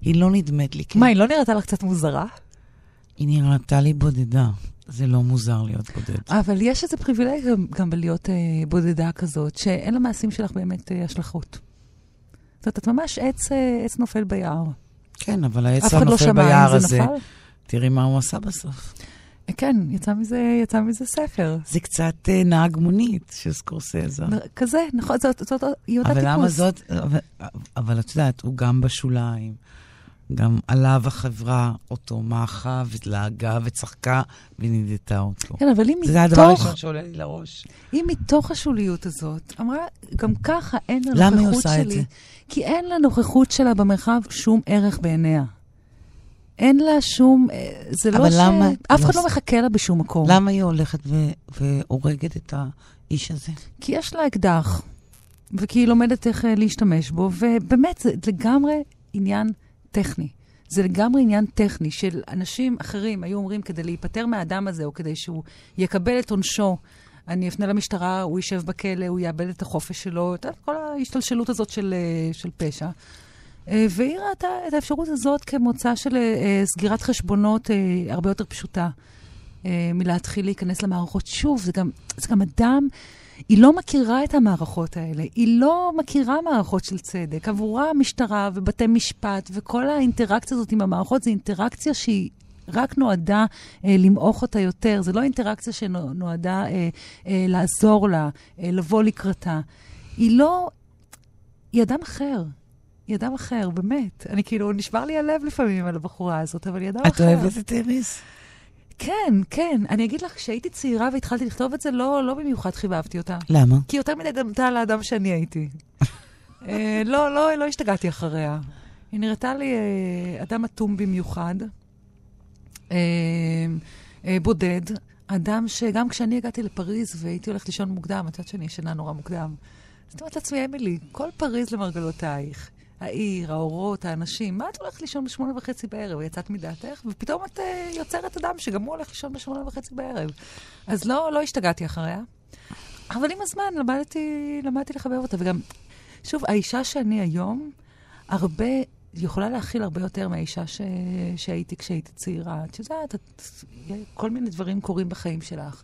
היא לא נדמת לי. מה, היא לא נראתה לך קצת מוזרה? היא נראתה לי בודדה. זה לא מוזר להיות בודד. אבל יש איזה פריבילגיה גם בלהיות אה, בודדה כזאת, שאין למעשים שלך באמת אה, השלכות. זאת אומרת, את ממש עץ, אה, עץ נופל ביער. כן, אבל העץ הנופל לא ביער הזה, נפל? תראי מה הוא עשה בסוף. כן, יצא מזה, יצא מזה ספר. זה קצת uh, נהג מונית של סקורסזה. כזה, נכון, זאת, זאת, זאת היא אותה טיפוס. אבל למה זאת, אבל, אבל את יודעת, הוא גם בשוליים. גם עליו החברה אותו מאחה ולעגה וצחקה ונדתה אותו. כן, אבל אם מתוך... זה הדבר הראשון שעולה לי לראש. אם מתוך השוליות הזאת, אמרה, גם ככה אין לנוכחות שלי... למה היא עושה את זה? כי אין לנוכחות שלה במרחב שום ערך בעיניה. אין לה שום, אה, זה לא ש... למה... אף אחד לא, לא מחכה לה בשום מקום. למה היא הולכת ו... והורגת את האיש הזה? כי יש לה אקדח, וכי היא לומדת איך אה, להשתמש בו, ובאמת, זה לגמרי עניין טכני. זה לגמרי עניין טכני של אנשים אחרים היו אומרים, כדי להיפטר מהאדם הזה, או כדי שהוא יקבל את עונשו, אני אפנה למשטרה, הוא יישב בכלא, הוא יאבד את החופש שלו, את כל ההשתלשלות הזאת של, אה, של פשע. אה, והיא ראתה את האפשרות הזאת כמוצא של אה, סגירת חשבונות הרבה יותר פשוטה מלהתחיל להיכנס למערכות. שוב, זה גם, זה גם אדם, היא לא מכירה את המערכות האלה, היא לא מכירה מערכות של צדק. עבורה המשטרה ובתי משפט וכל האינטראקציה הזאת עם המערכות, זו אינטראקציה שהיא רק נועדה אה, למעוך אותה יותר, זו לא אינטראקציה שנועדה אה, אה, לעזור לה, אה, לבוא לקראתה. היא לא, היא אדם אחר. היא אדם אחר, באמת. אני כאילו, נשבר לי הלב לפעמים על הבחורה הזאת, אבל היא אדם את אחר. את אוהבת את איריס? כן, כן. אני אגיד לך, כשהייתי צעירה והתחלתי לכתוב את זה, לא, לא במיוחד חיבבתי אותה. למה? כי יותר מדי דמתה על האדם שאני הייתי. אה, לא, לא, לא השתגעתי אחריה. היא נראתה לי אה, אדם אטום במיוחד, אה, אה, בודד, אדם שגם כשאני הגעתי לפריז והייתי הולכת לישון מוקדם, את יודעת שאני ישנה נורא מוקדם, אז אומרת לעצמי, אמילי, כל פריז למרגלותייך. העיר, האורות, האנשים. מה את הולכת לישון בשמונה וחצי בערב? יצאת מדעתך? ופתאום את uh, יוצרת אדם שגם הוא הולך לישון בשמונה וחצי בערב. אז לא, לא השתגעתי אחריה. אבל עם הזמן למדתי, למדתי לחבר אותה. וגם, שוב, האישה שאני היום, הרבה, יכולה להכיל הרבה יותר מהאישה ש... שהייתי כשהייתי צעירה. את יודעת, את... כל מיני דברים קורים בחיים שלך,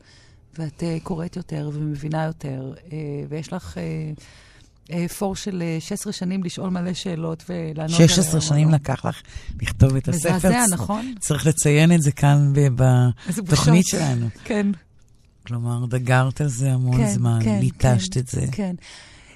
ואת uh, קוראת יותר ומבינה יותר, uh, ויש לך... Uh, אה, פור של 16 אה, שנים לשאול מלא שאלות ולענות עליהן. 16 שנים לקח לך לכתוב את הספר. מזעזע, נכון? צריך לציין את זה כאן בתוכנית שלנו. כן. כלומר, דגרת על זה המון כן, זמן, כן, ליטשת כן, את זה. כן.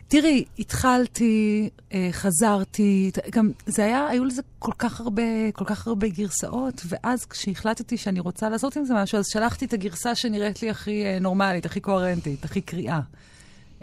תראי, התחלתי, אה, חזרתי, גם זה היה, היו לזה כל כך הרבה, כל כך הרבה גרסאות, ואז כשהחלטתי שאני רוצה לעשות עם זה משהו, אז שלחתי את הגרסה שנראית לי הכי נורמלית, הכי קוהרנטית, הכי קריאה.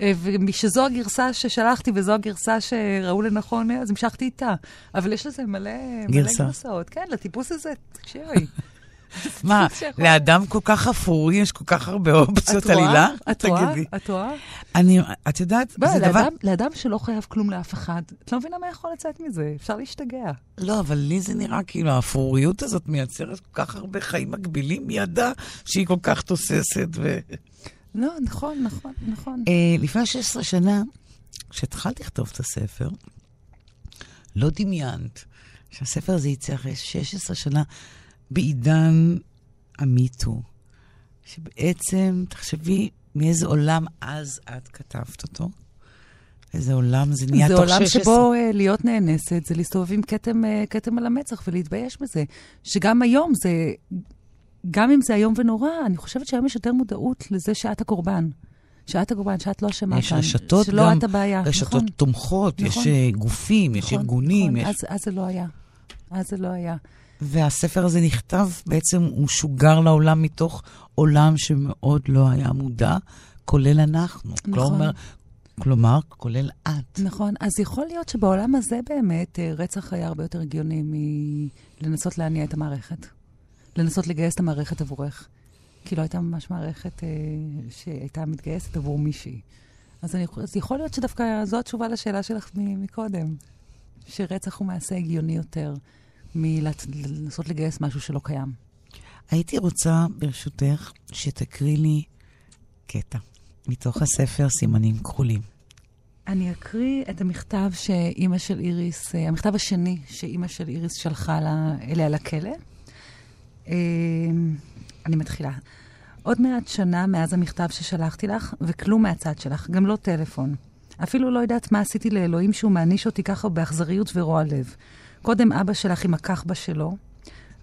אה, ומשזו הגרסה ששלחתי וזו הגרסה שראו לנכון, אז המשכתי איתה. אבל יש לזה מלא, מלא גרסאות. כן, לטיפוס הזה, תקשיבי. מה, לאדם כל כך אפור יש כל כך הרבה אופציות עלילה? את רואה? את רואה? אני, את יודעת, זה דבר... לאדם שלא חייב כלום לאף אחד, את לא מבינה מה יכול לצאת מזה, אפשר להשתגע. לא, אבל לי זה נראה כאילו האפוריות הזאת מייצרת כל כך הרבה חיים מקבילים, מי ידע שהיא כל כך תוססת ו... לא, נכון, נכון, נכון. Uh, לפני 16 שנה, כשהתחלתי לכתוב את הספר, לא דמיינת שהספר הזה יצא אחרי 16 שנה בעידן המיטו, שבעצם, תחשבי, מאיזה עולם אז את כתבת אותו? איזה עולם זה נהיה תוך 16. זה עולם שבו uh, להיות נאנסת זה להסתובב עם כתם, uh, כתם על המצח ולהתבייש בזה. שגם היום זה, גם אם זה איום ונורא, אני חושבת שהיום יש יותר מודעות לזה שאת הקורבן. שאת הקורבן, שאת לא אשמה כאן. יש רשתות שלא גם, את הבעיה. רשתות נכון. תומכות, נכון. יש uh, גופים, נכון, יש ארגונים. נכון, יש... אז, אז זה לא היה. אז זה לא היה. והספר הזה נכתב, בעצם הוא שוגר לעולם מתוך עולם שמאוד לא היה מודע, כולל אנחנו. נכון. כלומר, כלומר, כולל את. נכון. אז יכול להיות שבעולם הזה באמת אה, רצח היה הרבה יותר הגיוני מלנסות להניע את המערכת. לנסות לגייס את המערכת עבורך. כי לא הייתה ממש מערכת אה, שהייתה מתגייסת עבור מישהי. אז, אני, אז יכול להיות שדווקא זו התשובה לשאלה שלך מקודם, שרצח הוא מעשה הגיוני יותר. מלנסות לגייס משהו שלא קיים. הייתי רוצה, ברשותך, שתקריא לי קטע מתוך הספר סימנים כחולים. אני אקריא את המכתב שאימא של איריס, אה, המכתב השני שאימא של איריס שלחה לה, אליה לכלא. אה, אני מתחילה. עוד מעט שנה מאז המכתב ששלחתי לך, וכלום מהצד שלך, גם לא טלפון. אפילו לא יודעת מה עשיתי לאלוהים שהוא מעניש אותי ככה באכזריות ורוע לב. קודם אבא שלך עם הכחבה שלו,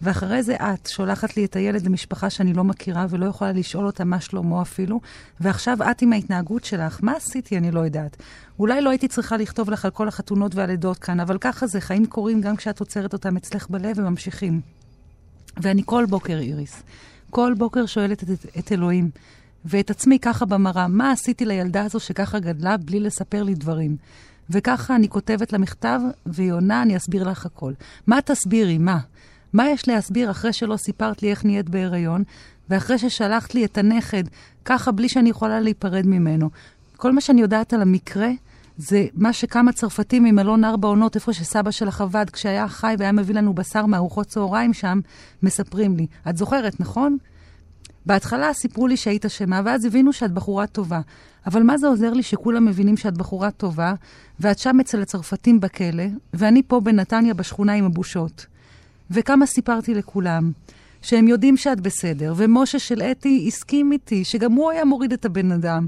ואחרי זה את שולחת לי את הילד למשפחה שאני לא מכירה ולא יכולה לשאול אותה מה שלמה אפילו, ועכשיו את עם ההתנהגות שלך, מה עשיתי אני לא יודעת. אולי לא הייתי צריכה לכתוב לך על כל החתונות והלידות כאן, אבל ככה זה, חיים קורים גם כשאת עוצרת אותם אצלך בלב וממשיכים. ואני כל בוקר, איריס, כל בוקר שואלת את, את אלוהים, ואת עצמי ככה במראה, מה עשיתי לילדה הזו שככה גדלה בלי לספר לי דברים? וככה אני כותבת למכתב, והיא עונה, אני אסביר לך הכל. מה תסבירי? מה? מה יש להסביר אחרי שלא סיפרת לי איך נהיית בהיריון, ואחרי ששלחת לי את הנכד, ככה בלי שאני יכולה להיפרד ממנו? כל מה שאני יודעת על המקרה, זה מה שכמה צרפתים ממלון ארבע עונות, איפה שסבא שלך עבד, כשהיה חי והיה מביא לנו בשר מארוחות צהריים שם, מספרים לי. את זוכרת, נכון? בהתחלה סיפרו לי שהיית אשמה, ואז הבינו שאת בחורה טובה. אבל מה זה עוזר לי שכולם מבינים שאת בחורה טובה, ואת שם אצל הצרפתים בכלא, ואני פה בנתניה בשכונה עם הבושות? וכמה סיפרתי לכולם, שהם יודעים שאת בסדר, ומשה של אתי הסכים איתי, שגם הוא היה מוריד את הבן אדם.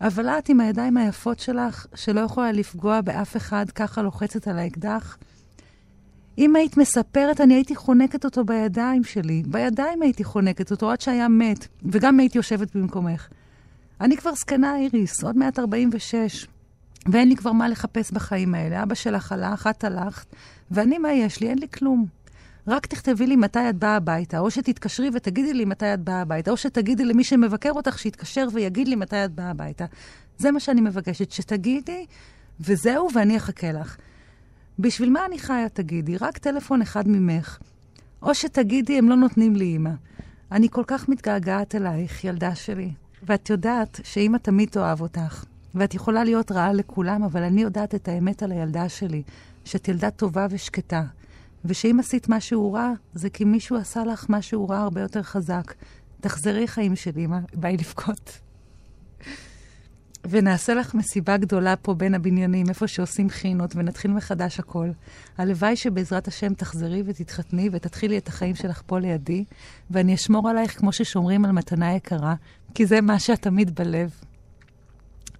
אבל את עם הידיים היפות שלך, שלא יכולה לפגוע באף אחד, ככה לוחצת על האקדח, אם היית מספרת, אני הייתי חונקת אותו בידיים שלי. בידיים הייתי חונקת אותו עד שהיה מת, וגם הייתי יושבת במקומך. אני כבר זקנה, איריס, עוד מעט 46, ואין לי כבר מה לחפש בחיים האלה. אבא שלך הלך, את הלכת, ואני, מה יש לי? אין לי כלום. רק תכתבי לי מתי את באה הביתה, או שתתקשרי ותגידי לי מתי את באה הביתה, או שתגידי למי שמבקר אותך שיתקשר ויגיד לי מתי את באה הביתה. זה מה שאני מבקשת, שתגידי, וזהו, ואני אחכה לך. בשביל מה אני חיה, תגידי? רק טלפון אחד ממך. או שתגידי, הם לא נותנים לי אימא. אני כל כך מתגעגעת אלייך, ילדה שלי. ואת יודעת שאימא תמיד תאהב אותך. ואת יכולה להיות רעה לכולם, אבל אני יודעת את האמת על הילדה שלי, שאת ילדה טובה ושקטה. ושאם עשית משהו רע, זה כי מישהו עשה לך משהו רע הרבה יותר חזק. תחזרי חיים של אימא, ביי לבכות. ונעשה לך מסיבה גדולה פה בין הבניינים, איפה שעושים חינות, ונתחיל מחדש הכל. הלוואי שבעזרת השם תחזרי ותתחתני ותתחילי את החיים שלך פה לידי, ואני אשמור עלייך כמו ששומרים על מתנה יקרה, כי זה מה שאת תמיד בלב.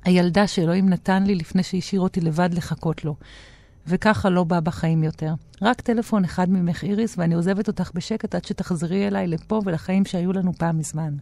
הילדה שאלוהים נתן לי לפני שהשאיר אותי לבד לחכות לו. וככה לא בא בחיים יותר. רק טלפון אחד ממך איריס, ואני עוזבת אותך בשקט עד שתחזרי אליי לפה ולחיים שהיו לנו פעם מזמן.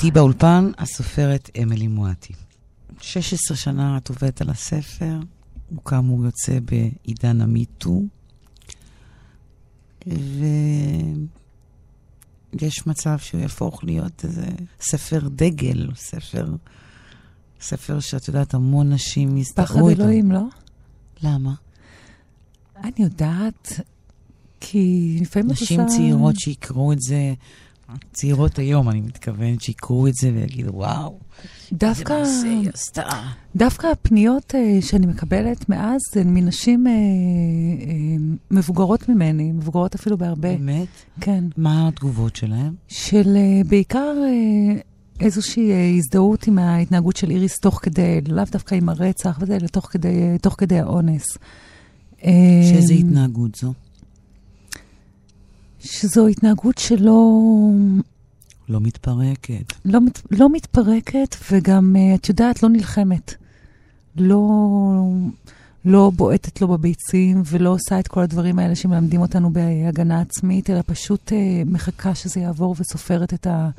איתי באולפן הסופרת אמילי מואטי. 16 שנה את עובדת על הספר, הוא כאמור יוצא בעידן המיטו, ויש מצב שהוא יהפוך להיות איזה ספר דגל, ספר, ספר שאת יודעת, המון נשים יסתכלו איתו. פחד אלוהים, לא? למה? אני יודעת, כי לפעמים את עושה... נשים צעירות שיקראו את זה צעירות היום, אני מתכוונת, שיקראו את זה ויגידו, וואו, דווקא, איזה מעשה היא עשתה. דווקא הפניות uh, שאני מקבלת מאז הן מנשים uh, uh, מבוגרות ממני, מבוגרות אפילו בהרבה. באמת? כן. מה התגובות שלהן? של uh, בעיקר uh, איזושהי uh, הזדהות עם ההתנהגות של איריס תוך כדי, לאו דווקא עם הרצח וזה, אלא תוך כדי, uh, תוך כדי האונס. שאיזה התנהגות זו? שזו התנהגות שלא... לא מתפרקת. לא, מת, לא מתפרקת, וגם, אה, את יודעת, לא נלחמת. לא, לא בועטת לו בביצים, ולא עושה את כל הדברים האלה שמלמדים אותנו בהגנה עצמית, אלא פשוט uh, מחכה שזה יעבור וסופרת את, ה,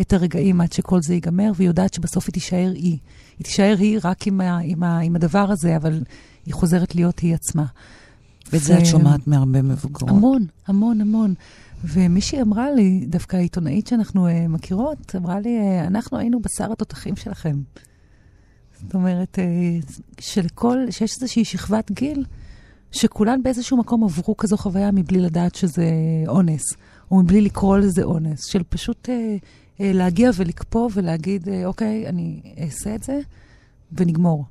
את הרגעים עד שכל זה ייגמר, והיא יודעת שבסוף היא תישאר היא. היא תישאר היא רק עם, ה, עם, ה, עם הדבר הזה, אבל היא חוזרת להיות היא עצמה. ואת זה את שומעת מהרבה מבוגרות. המון, המון, המון. ומישהי אמרה לי, דווקא העיתונאית שאנחנו uh, מכירות, אמרה לי, uh, אנחנו היינו בשר התותחים שלכם. זאת אומרת, uh, שלכל, שיש איזושהי שכבת גיל, שכולן באיזשהו מקום עברו כזו חוויה מבלי לדעת שזה אונס, או מבלי לקרוא לזה אונס, של פשוט uh, uh, להגיע ולקפוא ולהגיד, uh, אוקיי, אני אעשה את זה, ונגמור.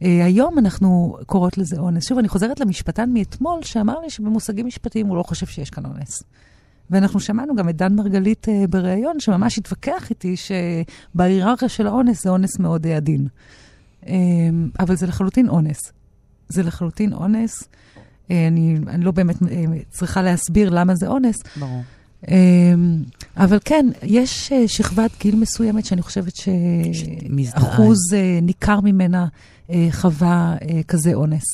Uh, היום אנחנו קוראות לזה אונס. שוב, אני חוזרת למשפטן מאתמול, שאמר לי שבמושגים משפטיים הוא לא חושב שיש כאן אונס. ואנחנו שמענו גם את דן מרגלית uh, בריאיון, שממש התווכח איתי שבהיררכיה של האונס זה אונס מאוד עדין. Uh, אבל זה לחלוטין אונס. זה לחלוטין אונס. Uh, אני, אני לא באמת צריכה להסביר למה זה אונס. ברור. Uh, אבל כן, יש uh, שכבת גיל מסוימת שאני חושבת שאחוז uh, ניכר ממנה uh, חווה כזה אונס.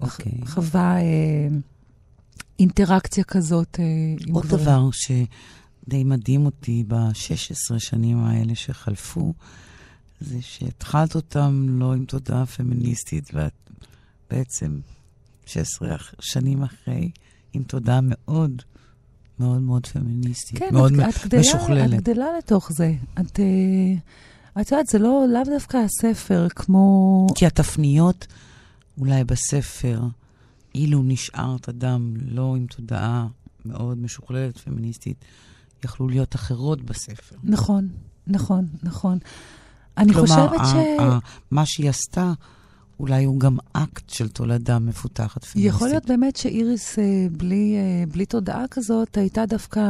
אוקיי. Okay. חווה... אינטראקציה כזאת אה, עם עוד גברים. דבר שדי מדהים אותי ב-16 שנים האלה שחלפו, זה שהתחלת אותם לא עם תודעה פמיניסטית, ואת בעצם 16 שנים אחרי, עם תודעה מאוד מאוד מאוד פמיניסטית, כן, מאוד את, את גדלה, משוכללת. את גדלה לתוך זה. את, uh, את יודעת, זה לא, לאו דווקא הספר, כמו... כי התפניות, אולי בספר, אילו נשארת אדם לא עם תודעה מאוד משוכללת, פמיניסטית, יכלו להיות אחרות בספר. נכון, נכון, נכון. אני כלומר, חושבת ש... כלומר, מה שהיא עשתה, אולי הוא גם אקט של תולדה מפותחת פמיניסטית. יכול להיות באמת שאיריס, אה, בלי, אה, בלי תודעה כזאת, הייתה דווקא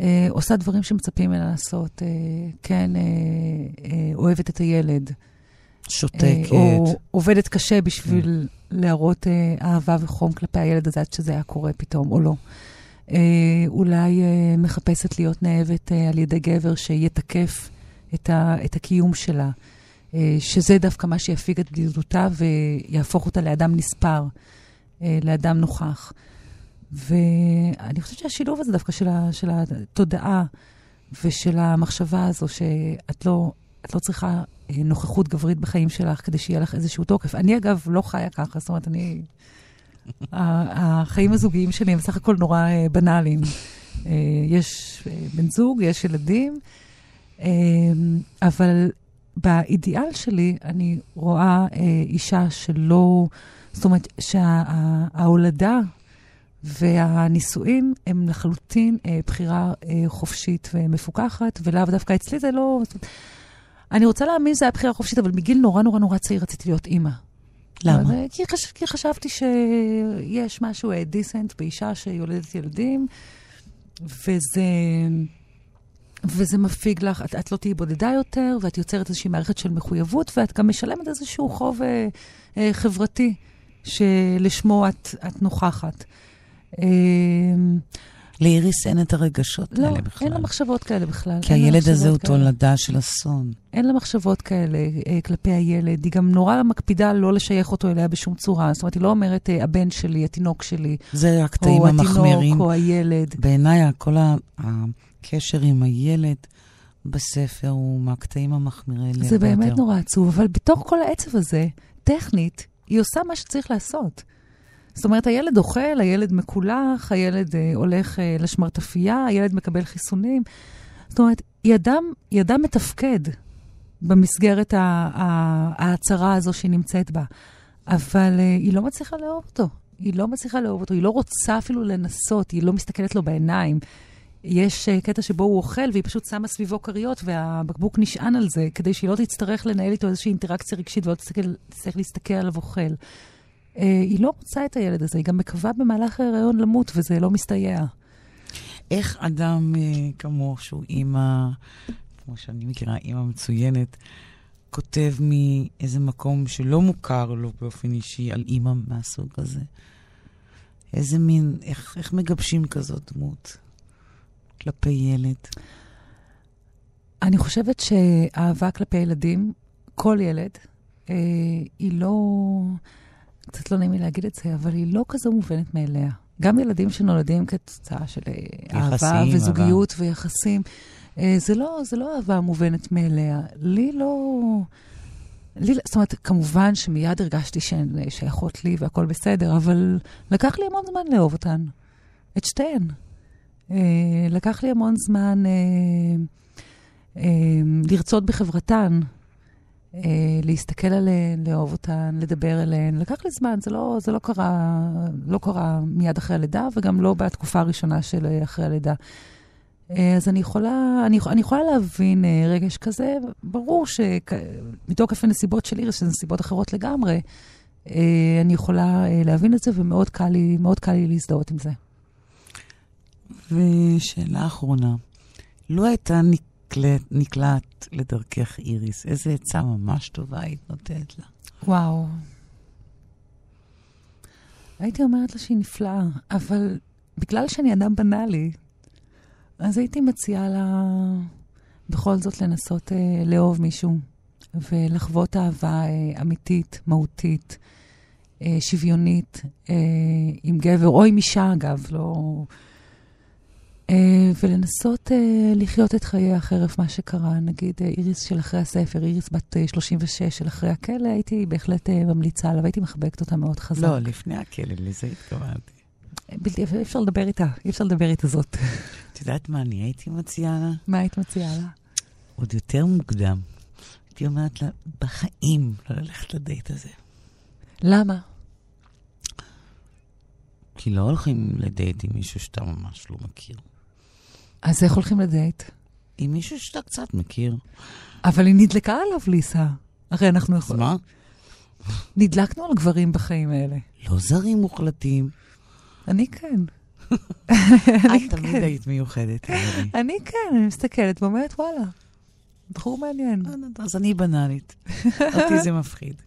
אה, עושה דברים שמצפים ממנה לעשות. אה, כן, אה, אה, אוהבת את הילד. שותקת. אה, או עובדת קשה בשביל להראות אה, אהבה וחום כלפי הילד הזה, עד שזה היה קורה פתאום, או לא. אה, אולי אה, מחפשת להיות נאהבת אה, על ידי גבר שיתקף את, ה, את הקיום שלה. אה, שזה דווקא מה שיפיג את בדידותה ויהפוך אותה לאדם נספר, אה, לאדם נוכח. ואני חושבת שהשילוב הזה דווקא של, ה, של התודעה ושל המחשבה הזו, שאת לא, את לא צריכה אה, נוכחות גברית בחיים שלך כדי שיהיה לך איזשהו תוקף. אני, אגב, לא חיה ככה, זאת אומרת, אני... החיים הזוגיים שלי הם בסך הכל נורא בנאליים. יש בן זוג, יש ילדים, אבל באידיאל שלי אני רואה אה, אישה שלא, זאת אומרת שההולדה והנישואים הם לחלוטין אה, בחירה אה, חופשית ומפוקחת, ולאו דווקא אצלי זה לא... אני רוצה להאמין שזה היה בחירה חופשית, אבל מגיל נורא נורא נורא צעיר רציתי להיות אימא. למה? אבל, אה, כי, חש... כי חשבתי שיש משהו דיסנט באישה שיולדת ילדים, וזה... וזה מפיג לך, את, את לא תהיי בודדה יותר, ואת יוצרת איזושהי מערכת של מחויבות, ואת גם משלמת איזשהו חוב אה, אה, חברתי שלשמו את, את נוכחת. אה, לאיריס אין את הרגשות לא, האלה בכלל. אין לה מחשבות כאלה בכלל. כי הילד הזה הוא. תולדה של אסון. אין לה מחשבות כאלה אה, כלפי הילד. היא גם נורא מקפידה לא לשייך אותו אליה בשום צורה. זאת אומרת, היא לא אומרת, אה, הבן שלי, התינוק שלי, זה הקטעים או המחמירים. התינוק, או הילד. בעיניי, כל ה- הקשר עם הילד בספר הוא מהקטעים המחמירי לב. זה באמת ביותר. נורא עצוב, אבל בתוך כל העצב הזה, טכנית, היא עושה מה שצריך לעשות. זאת אומרת, הילד אוכל, הילד מקולח, הילד אה, הולך אה, לשמרטפייה, הילד מקבל חיסונים. זאת אומרת, היא אדם, היא אדם מתפקד במסגרת ההצהרה הזו שהיא נמצאת בה, אבל אה, היא לא מצליחה לאהוב אותו. היא לא מצליחה לאהוב אותו, היא לא רוצה אפילו לנסות, היא לא מסתכלת לו בעיניים. יש uh, קטע שבו הוא אוכל, והיא פשוט שמה סביבו כריות, והבקבוק נשען על זה, כדי שהיא לא תצטרך לנהל איתו איזושהי אינטראקציה רגשית ולא תצטרך, להסתכל עליו אוכל. Uh, היא לא רוצה את הילד הזה, היא גם מקווה במהלך ההיריון למות, וזה לא מסתייע. איך אדם אה, כמו שהוא אימא, כמו שאני מכירה, אימא מצוינת, כותב מאיזה מקום שלא מוכר לו באופן אישי על אימא מהסוג הזה? איזה מין, איך, איך מגבשים כזאת דמות כלפי ילד? אני חושבת שאהבה כלפי ילדים, כל ילד, אה, היא לא, קצת לא נעים לי להגיד את זה, אבל היא לא כזו מובנת מאליה. גם ילדים שנולדים כתוצאה של אה, אהבה יחסים, וזוגיות ויחסים, אה, זה לא, זה לא אהבה מובנת מאליה. לי לא... לי, זאת אומרת, כמובן שמיד הרגשתי שהן אה, שייכות לי והכל בסדר, אבל לקח לי המון זמן לאהוב אותן. את שתיהן. אה, לקח לי המון זמן אה, אה, לרצות בחברתן, להסתכל עליהן, לאהוב אותן, לדבר אליהן. לקח לי זמן, זה לא, זה לא קרה, לא קרה מיד אחרי הלידה, וגם לא בתקופה הראשונה של אחרי הלידה. אז אני יכולה, אני, אני יכולה להבין רגש כזה, ברור שמתוקף הנסיבות של איריס, שזה נסיבות אחרות לגמרי, אני יכולה להבין את זה, ומאוד קל לי, קל לי להזדהות עם זה. ושאלה אחרונה, לו הייתה נקלט, נקלט לדרכך איריס, איזה עצה ממש טובה היית נותנת לה? וואו. הייתי אומרת לה שהיא נפלאה, אבל בגלל שאני אדם בנאלי, אז הייתי מציעה לה בכל זאת לנסות אה, לאהוב מישהו ולחוות אהבה אה, אמיתית, מהותית, אה, שוויונית, אה, עם גבר או עם אישה, אגב, לא... ולנסות לחיות את חיי החרף מה שקרה. נגיד, איריס של אחרי הספר, איריס בת 36 של אחרי הכלא, הייתי בהחלט ממליצה עליו, הייתי מחבקת אותה מאוד חזק. לא, לפני הכלא, לזה התכוונתי. בלתי, אי אפשר לדבר איתה, אי אפשר לדבר איתה זאת. את יודעת מה אני הייתי מציעה לה? מה היית מציעה לה? עוד יותר מוקדם. הייתי אומרת לה, בחיים לא ללכת לדייט הזה. למה? כי לא הולכים לדייט עם מישהו שאתה ממש לא מכיר. אז איך הולכים לדייט? עם מישהו שאתה קצת מכיר. אבל היא נדלקה עליו, ליסה. הרי אנחנו יכולים... מה? נדלקנו על גברים בחיים האלה. לא זרים מוחלטים. אני כן. את תמיד היית מיוחדת. אני כן, אני מסתכלת ואומרת, וואלה, בחור מעניין. אז אני בנאלית. אותי זה מפחיד.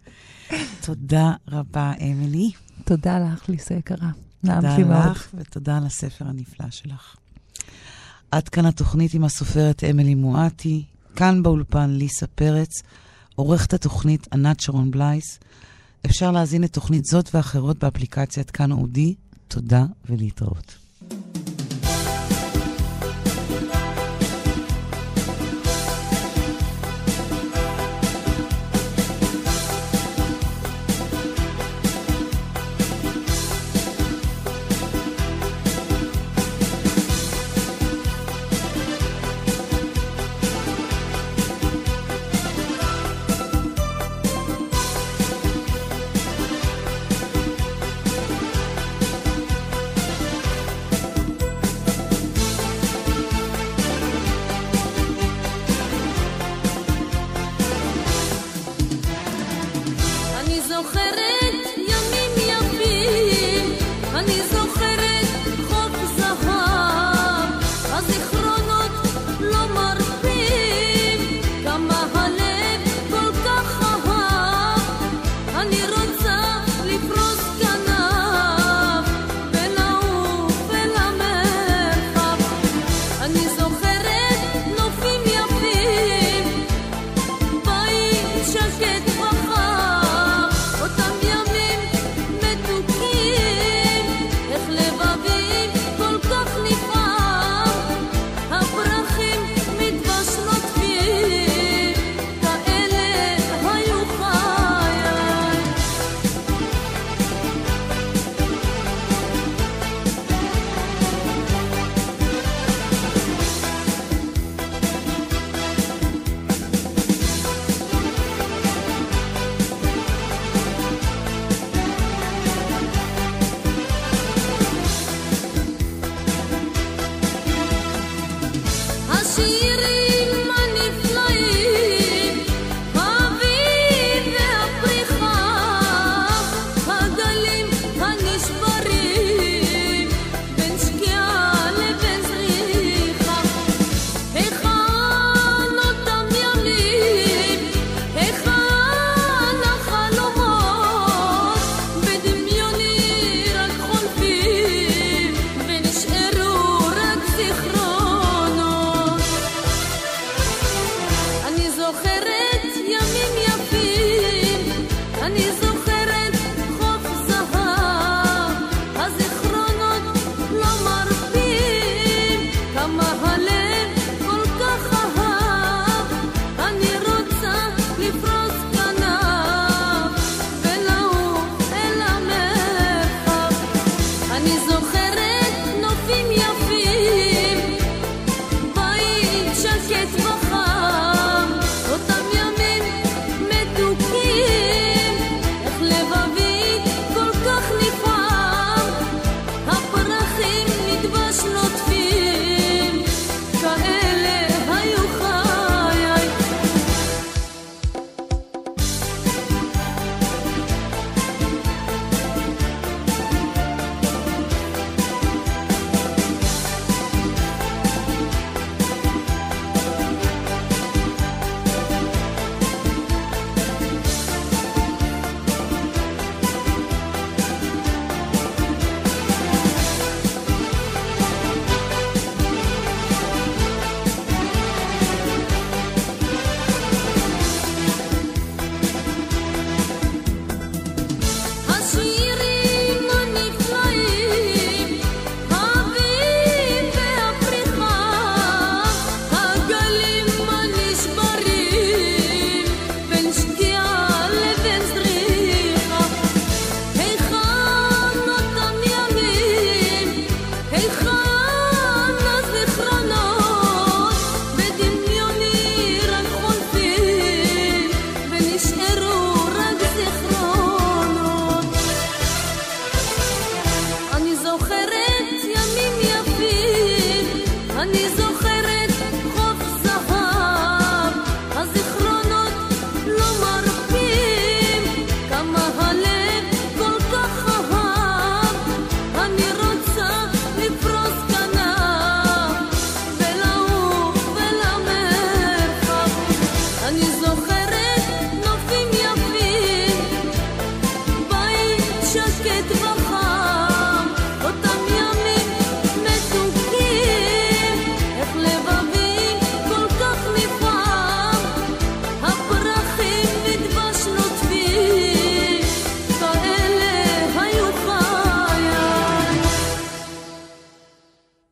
תודה רבה, אמילי. תודה לך, ליסה יקרה. תודה לך, ותודה על הספר הנפלא שלך. עד כאן התוכנית עם הסופרת אמילי מואטי, כאן באולפן ליסה פרץ, עורכת התוכנית ענת שרון בלייס. אפשר להזין את תוכנית זאת ואחרות באפליקציית כאן אודי. תודה ולהתראות. אני זו